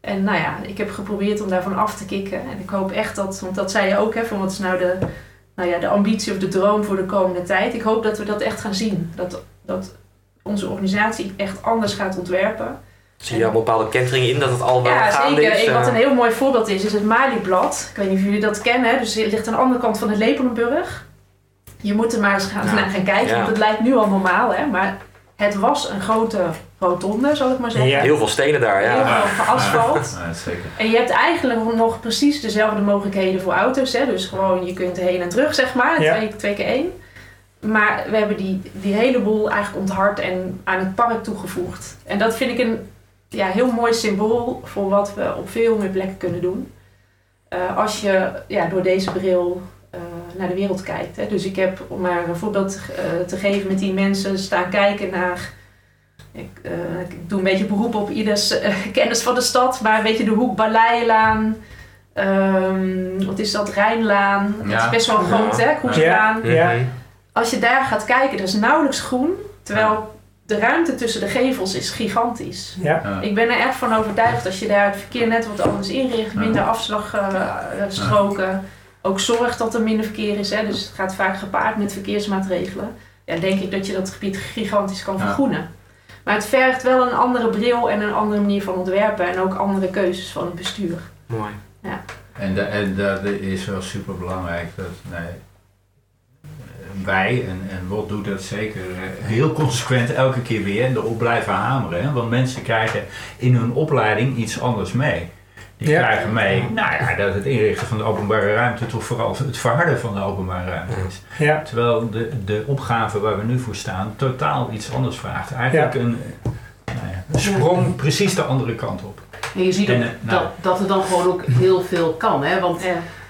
En nou ja, ik heb geprobeerd om daarvan af te kicken. En ik hoop echt dat, want dat zei je ook, hè, van wat is nou de, nou ja, de ambitie of de droom voor de komende tijd. Ik hoop dat we dat echt gaan zien. Dat, dat onze organisatie echt anders gaat ontwerpen. Zie je een bepaalde kentering in dat het al wel Ja, gaande zeker. is? Ik, wat eh? een heel mooi voorbeeld is, is het Maliblad. Ik weet niet of jullie dat kennen. Dus het ligt aan de andere kant van het Lepelenburg. Je moet er maar eens gaan, Ja. [laughs] naar gaan kijken, Ja. want het lijkt nu al normaal, hè? maar het was een grote rotonde, zal ik maar zeggen. Ja. Heel veel stenen daar, Heel ja. veel [laughs] geasfalt. Ja, zeker. En je hebt eigenlijk nog precies dezelfde mogelijkheden voor auto's. Hè? Dus gewoon, je kunt heen en terug, zeg maar. Ja. Twee, twee keer één. Maar we hebben die, die hele boel eigenlijk onthard en aan het park toegevoegd. En dat vind ik een ja, heel mooi symbool voor wat we op veel meer plekken kunnen doen. Eh, als je ja, door deze bril eh, naar de wereld kijkt. Hè. Dus ik heb, om maar een voorbeeld eh, te geven, met die mensen staan kijken naar... Ik, eh, ik doe een beetje beroep op ieders eh, [laughs] kennis van de stad, maar weet je, de hoek Baleilaan, ehm, wat is dat, Rijnlaan, dat Ja. is best wel Ja. groot hè, Kroeselaan. Ja. Mhm. Als je daar gaat kijken, dat is nauwelijks groen, terwijl de ruimte tussen de gevels is gigantisch. Ja. Ja. Ik ben er echt van overtuigd als je daar het verkeer net wat anders inricht, minder afslagstroken, ook zorgt dat er minder verkeer is. Hè, dus het gaat vaak gepaard met verkeersmaatregelen. Ja, denk ik dat je dat gebied gigantisch kan Ja. vergroenen. Maar het vergt wel een andere bril en een andere manier van ontwerpen en ook andere keuzes van het bestuur. Mooi. En, da- en dat is wel super belangrijk. Dat, nee, wij, en, en doet dat zeker eh, heel consequent elke keer weer, erop blijven hameren. Hè? Want mensen krijgen in hun opleiding iets anders mee. Die Ja. krijgen mee nou ja, dat het inrichten van de openbare ruimte toch vooral het verharden van de openbare ruimte is. Ja. Terwijl de, de opgave waar we nu voor staan totaal iets anders vraagt. Eigenlijk een, nou ja, een sprong precies de andere kant op. En je ziet ook En, eh, nou. dat, dat er dan gewoon ook heel veel kan. Hè? Want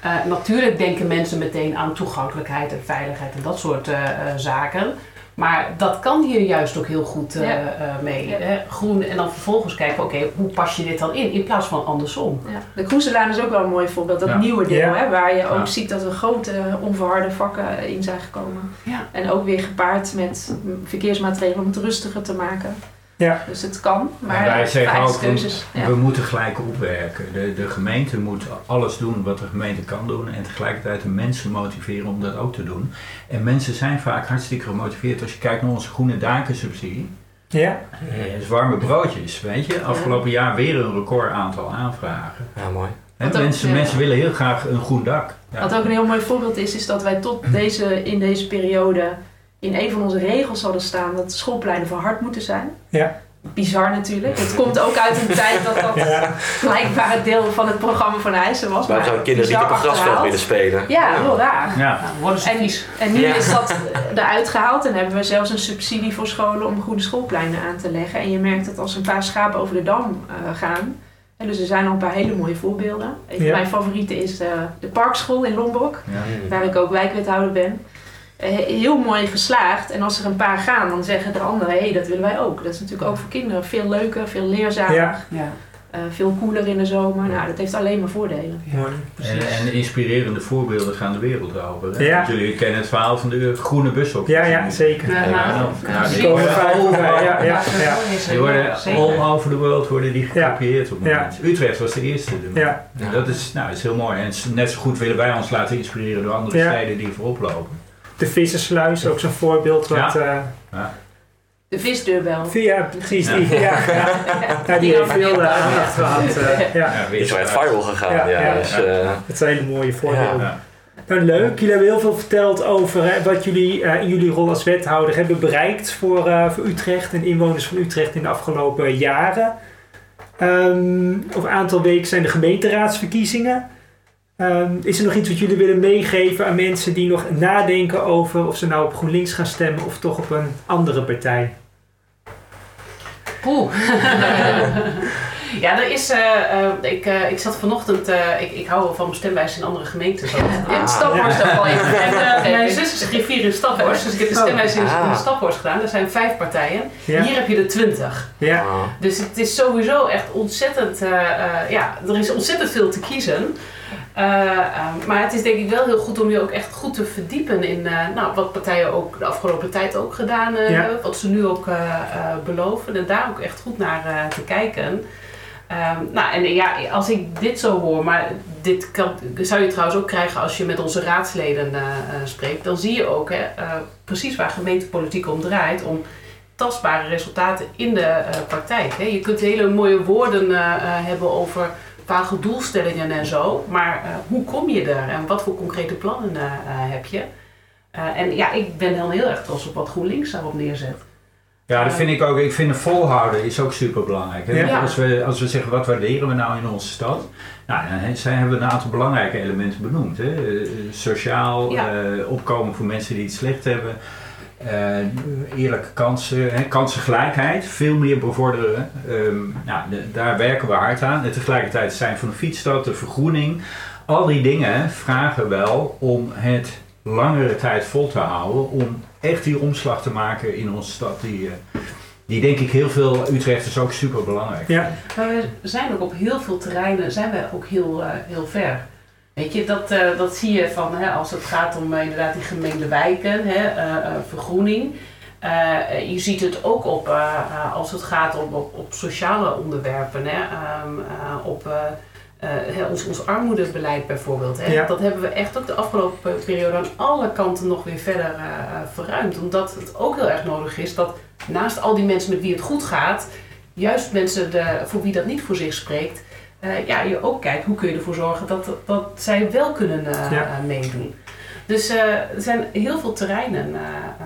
Eh, natuurlijk denken mensen meteen aan toegankelijkheid en veiligheid en dat soort eh, eh, zaken. Maar dat kan hier juist ook heel goed eh, Ja. eh, mee. Ja. Hè? Groen en dan vervolgens kijken, oké, hoe pas je dit dan in? In plaats van andersom. Ja. De Kroeselaan is ook wel een mooi voorbeeld, dat Ja. nieuwe deel, Ja. hè, waar je ook ziet dat er grote onverharde vakken in zijn gekomen. Ja. En ook weer gepaard met verkeersmaatregelen om het rustiger te maken. Ja. Dus het kan, maar wij zeggen ook, keuzes. Ja. We moeten gelijk opwerken. De, de gemeente moet alles doen wat de gemeente kan doen en tegelijkertijd de mensen motiveren om dat ook te doen. En mensen zijn vaak hartstikke gemotiveerd. Als je kijkt naar onze groene dakensubsidie, Ja. is warme broodjes, weet je. Afgelopen jaar weer een record aantal aanvragen. Ja, mooi. Ook, mensen, ja. mensen willen heel graag een groen dak. Ja. Wat ook een heel mooi voorbeeld is, is dat wij tot deze, in deze periode in een van onze regels hadden staan dat schoolpleinen verhard moeten zijn. Ja. Bizar natuurlijk. Het komt ook uit een tijd dat dat Ja. blijkbaar het deel van het programma van Eisen was. Waarom maar zouden kinderen niet bizar op een grasveld willen spelen? Ja, heel raar. Ja. En, en nu Ja. is dat eruit gehaald en hebben we zelfs een subsidie voor scholen om groene schoolpleinen aan te leggen. En je merkt dat als een paar schapen over de dam eh, gaan. En dus er zijn al een paar hele mooie voorbeelden. Een van Ja. mijn favorieten is de, de parkschool in Lombok, Ja. waar ik ook wijkwethouder ben. Eh, heel mooi geslaagd. En als er een paar gaan, dan zeggen de anderen, hé, hey, dat willen wij ook. Dat is natuurlijk ook voor kinderen veel leuker, veel leerzamer, Ja. Ja, eh, veel cooler in de zomer. Nou, dat heeft alleen maar voordelen. Mooi. En, en inspirerende voorbeelden gaan de wereld over. Hè? Ja. Jullie kennen het verhaal van de groene bushok. Ja, ja, zeker. Ja, Ja, nou, nou, nou, die komen ja, ja, ja. Die worden all over the world worden die Ja. gekopieerd op moment. Utrecht was de eerste. Ja. En dat is, nou, is heel mooi. En net zo goed willen wij ons laten inspireren door andere Ja. steden die voorop lopen. De Vissersluis, ook zo'n voorbeeld. Wat, Ja. eh, De visdeurbel. ja, precies. Die, ja. [laughs] Ja, ja, die Die heeft veel eh, aandacht gehad. eh, ja. Die is wel echt viral gegaan. Ja, Ja, ja. Dus, eh, Het zijn hele mooie voorbeelden. Ja. Nou, leuk. Jullie hebben heel veel verteld over hè, wat jullie eh, in jullie rol als wethouder hebben bereikt voor, eh, voor Utrecht en inwoners van Utrecht in de afgelopen jaren. Ehm, over een aantal weken zijn de gemeenteraadsverkiezingen. Ehm, is er nog iets wat jullie willen meegeven aan mensen die nog nadenken over of ze nou op GroenLinks gaan stemmen of toch op een andere partij? Poeh. [laughs] ja, er is. eh, eh, ik, eh, ik zat vanochtend. eh, ik, ik hou wel van mijn stemwijze in andere gemeenten. Zo. Ja, het Staphorst ook al even. En eh, mijn zus is griffier in Staphorst, dus ik heb de stemwijze in, Ah. in Staphorst gedaan. Er zijn vijf partijen. Ja, Hier heb je er twintig. ja, ah. Dus het is sowieso echt ontzettend. eh, eh, ja, er is ontzettend veel te kiezen. Eh, eh, maar het is denk ik wel heel goed om je ook echt goed te verdiepen in eh, nou, wat partijen ook de afgelopen tijd ook gedaan eh, Ja. hebben, wat ze nu ook eh, eh, beloven en daar ook echt goed naar eh, te kijken. Ehm, nou, en ja, als ik dit zo hoor, maar dit kan, zou je trouwens ook krijgen als je met onze raadsleden eh, eh, spreekt, dan zie je ook hè, eh, precies waar gemeentepolitiek om draait, om tastbare resultaten in de eh, praktijk. Hè. Je kunt hele mooie woorden eh, eh, hebben over vage doelstellingen en zo, maar eh, hoe kom je er en wat voor concrete plannen eh, eh, heb je? Eh, en ja, ik ben dan heel erg trots op wat GroenLinks daarop neerzet. Ja, dat vind ik ook. Ik vind volhouden is ook super belangrijk. Ja. Als, we, als we zeggen wat waarderen we nou in onze stad, nou, dan zijn, hebben we een aantal belangrijke elementen benoemd. Hè. Sociaal, Ja. eh, opkomen voor mensen die het slecht hebben, eerlijke kansen, hè, kansengelijkheid, veel meer bevorderen. Ehm, nou, de- daar werken we hard aan. En tegelijkertijd zijn van de fietsstad, de vergroening. Al die dingen vragen wel om het langere tijd vol te houden. Om echt die omslag te maken in onze stad. Die, eh, die denk ik heel veel Utrechters ook super belangrijk. Ja, Maar we zijn ook op heel veel terreinen zijn we ook heel, eh, heel ver. Weet je, dat, eh, dat zie je van hè, als het gaat om eh, inderdaad die gemeente wijken, hè, eh, vergroening. Je ziet het ook op, als het gaat om op, op sociale onderwerpen, hè, ehm, eh, op hè, ons, ons armoedebeleid bijvoorbeeld. Hè. Ja. Dat hebben we echt ook de afgelopen periode aan alle kanten nog weer verder verruimd. Omdat het ook heel erg nodig is dat naast al die mensen met wie het goed gaat, juist mensen de, voor wie dat niet voor zich spreekt, eh, ja, je ook kijkt hoe kun je ervoor zorgen dat, dat zij wel kunnen eh, Ja. eh, meedoen. Dus eh, er zijn heel veel terreinen,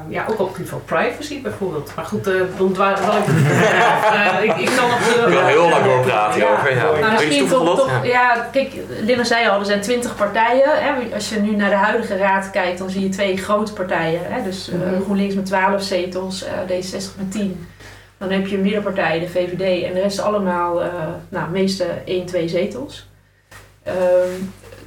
ja, ook op het gebied van privacy bijvoorbeeld. Maar goed, eh dan dwaal ik uh, [laughs] ik, ik kan nog... Ik wil heel lang Ja. hierover. Ja. mooi. Nou, misschien toch, toch ja, kijk, Linda zei al, er zijn twintig partijen. Hè. Als je nu naar de huidige raad kijkt, dan zie je twee grote partijen. Hè. Dus eh, Mhm. GroenLinks met 12 zetels, eh, D66 met 10. Dan heb je een middenpartij, de VVD, en de rest allemaal, eh nou, meeste 1, 2 zetels. Ehm,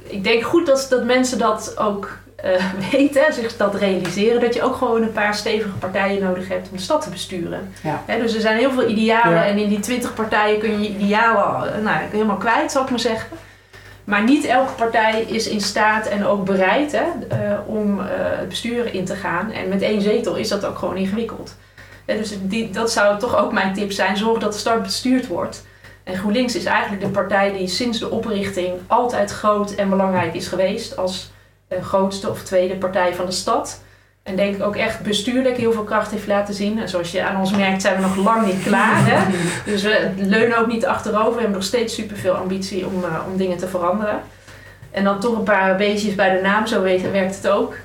ik denk goed dat, dat mensen dat ook eh, [laughs] weten, zich dat realiseren, dat je ook gewoon een paar stevige partijen nodig hebt om de stad te besturen. Ja. Hè, dus er zijn heel veel idealen Ja. en in die 20 partijen kun je idealen eh, nou, helemaal kwijt, zal ik maar zeggen. Maar niet elke partij is in staat en ook bereid hè, om het bestuur in te gaan. En met één zetel is dat ook gewoon ingewikkeld. Dus die, dat zou toch ook mijn tip zijn: zorg dat de stad bestuurd wordt. En GroenLinks is eigenlijk de partij die sinds de oprichting altijd groot en belangrijk is geweest als eh, grootste of tweede partij van de stad. En denk ik ook echt bestuurlijk heel veel kracht heeft laten zien. En zoals je aan ons merkt zijn we nog lang niet klaar. Hè? [laughs] Dus we leunen ook niet achterover. We hebben nog steeds superveel ambitie om, eh, om dingen te veranderen. En dan toch een paar beetjes bij de naam, zo weet- werkt het ook.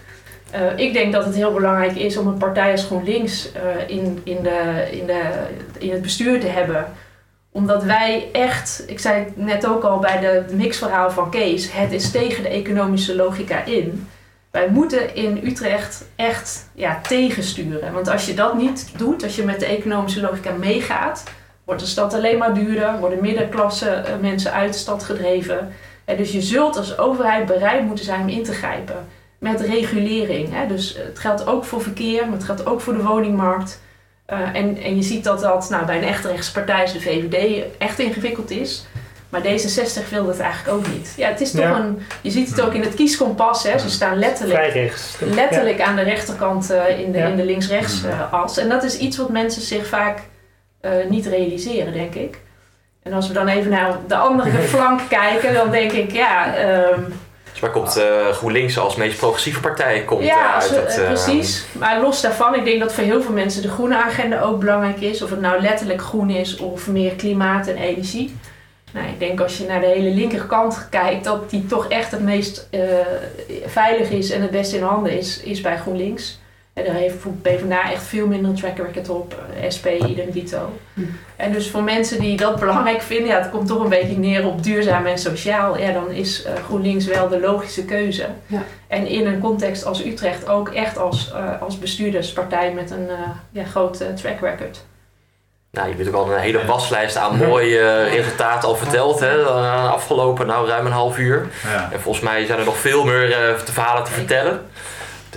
Eh, ik denk dat het heel belangrijk is om een partij als GroenLinks eh, in, in, de, in, de, in het bestuur te hebben. Omdat wij echt, ik zei het net ook al bij de mixverhaal van Kees, het is tegen de economische logica in. Wij moeten in Utrecht echt ja, tegensturen. Want als je dat niet doet, als je met de economische logica meegaat, wordt de stad alleen maar duurder, worden middenklasse eh, mensen uit de stad gedreven. En dus je zult als overheid bereid moeten zijn om in te grijpen met regulering. Hè? Dus het geldt ook voor verkeer, maar het geldt ook voor de woningmarkt. Eh, en, en je ziet dat dat nou, bij een echte rechtse partij, als de VVD, echt ingewikkeld is. Maar D66 wil dat eigenlijk ook niet. Ja, het is toch Ja. een. Je ziet het ook in het kieskompas. Hè? Ze staan letterlijk letterlijk aan de rechterkant eh, in de, Ja. in de links-rechts eh, as. En dat is iets wat mensen zich vaak eh, niet realiseren, denk ik. En als we dan even naar de andere [laughs] flank kijken, dan denk ik, ja, ehm, Dus waar komt eh, GroenLinks als meest progressieve partij komt, eh, ja uit? zo- dat, eh, eh, precies. Maar los daarvan, ik denk dat voor heel veel mensen de groene agenda ook belangrijk is. Of het nou letterlijk groen is of meer klimaat en energie. Nou, ik denk als je naar de hele linkerkant kijkt, dat die toch echt het meest eh, veilig is en het best in handen is, is bij GroenLinks. En daar heeft PvdA echt veel minder track record op, SP, idem dito. Hm. En dus voor mensen die dat belangrijk vinden, ja, het komt toch een beetje neer op duurzaam en sociaal, ja, dan is eh, GroenLinks wel de logische keuze. Ja. En in een context als Utrecht ook echt als, eh, als bestuurderspartij met een eh, ja, groot track record. Nou, je hebt ook al een hele waslijst aan mooie resultaten al verteld. Hè, de afgelopen nou, ruim een half uur. Ja. En volgens mij zijn er nog veel meer eh, te verhalen te vertellen.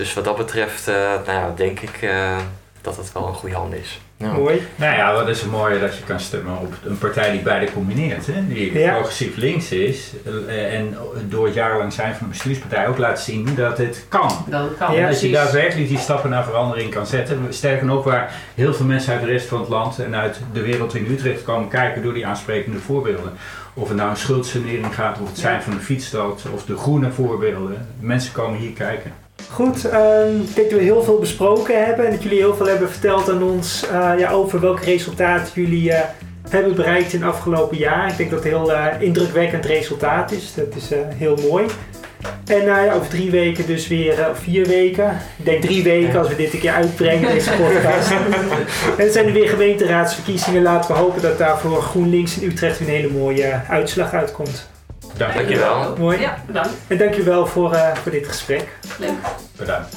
Dus wat dat betreft, eh, nou ja, denk ik eh, dat het wel een goede hand is. Ja. Mooi. Nou ja, wat is het mooie dat je kan stemmen op een partij die beide combineert. Hè? Die Ja. progressief links is eh, en door het jarenlang zijn van een bestuurspartij ook laat zien dat het kan. Dat kan, Ja, En dat je daadwerkelijk die stappen naar verandering kan zetten. Sterker nog, waar heel veel mensen uit de rest van het land en uit de wereld in Utrecht komen kijken door die aansprekende voorbeelden. Of het nou een schuldsanering gaat, of het zijn van de fietsstad, of de groene voorbeelden. Mensen komen hier kijken. Goed, ehm, ik denk dat we heel veel besproken hebben en dat jullie heel veel hebben verteld aan ons eh, ja, over welke resultaat jullie eh, hebben bereikt in het afgelopen jaar. Ik denk dat het een heel eh, indrukwekkend resultaat is. Dat is heel mooi. En over drie weken dus weer, of vier weken. Ik denk drie weken als we dit een keer uitbrengen, deze podcast. [laughs] en zijn er weer gemeenteraadsverkiezingen. Laten we hopen dat daar voor GroenLinks in Utrecht een hele mooie uitslag uitkomt. Ja, dankjewel. Mooi. Ja, bedankt. En dank je wel voor, eh, voor dit gesprek. Leuk. Bedankt.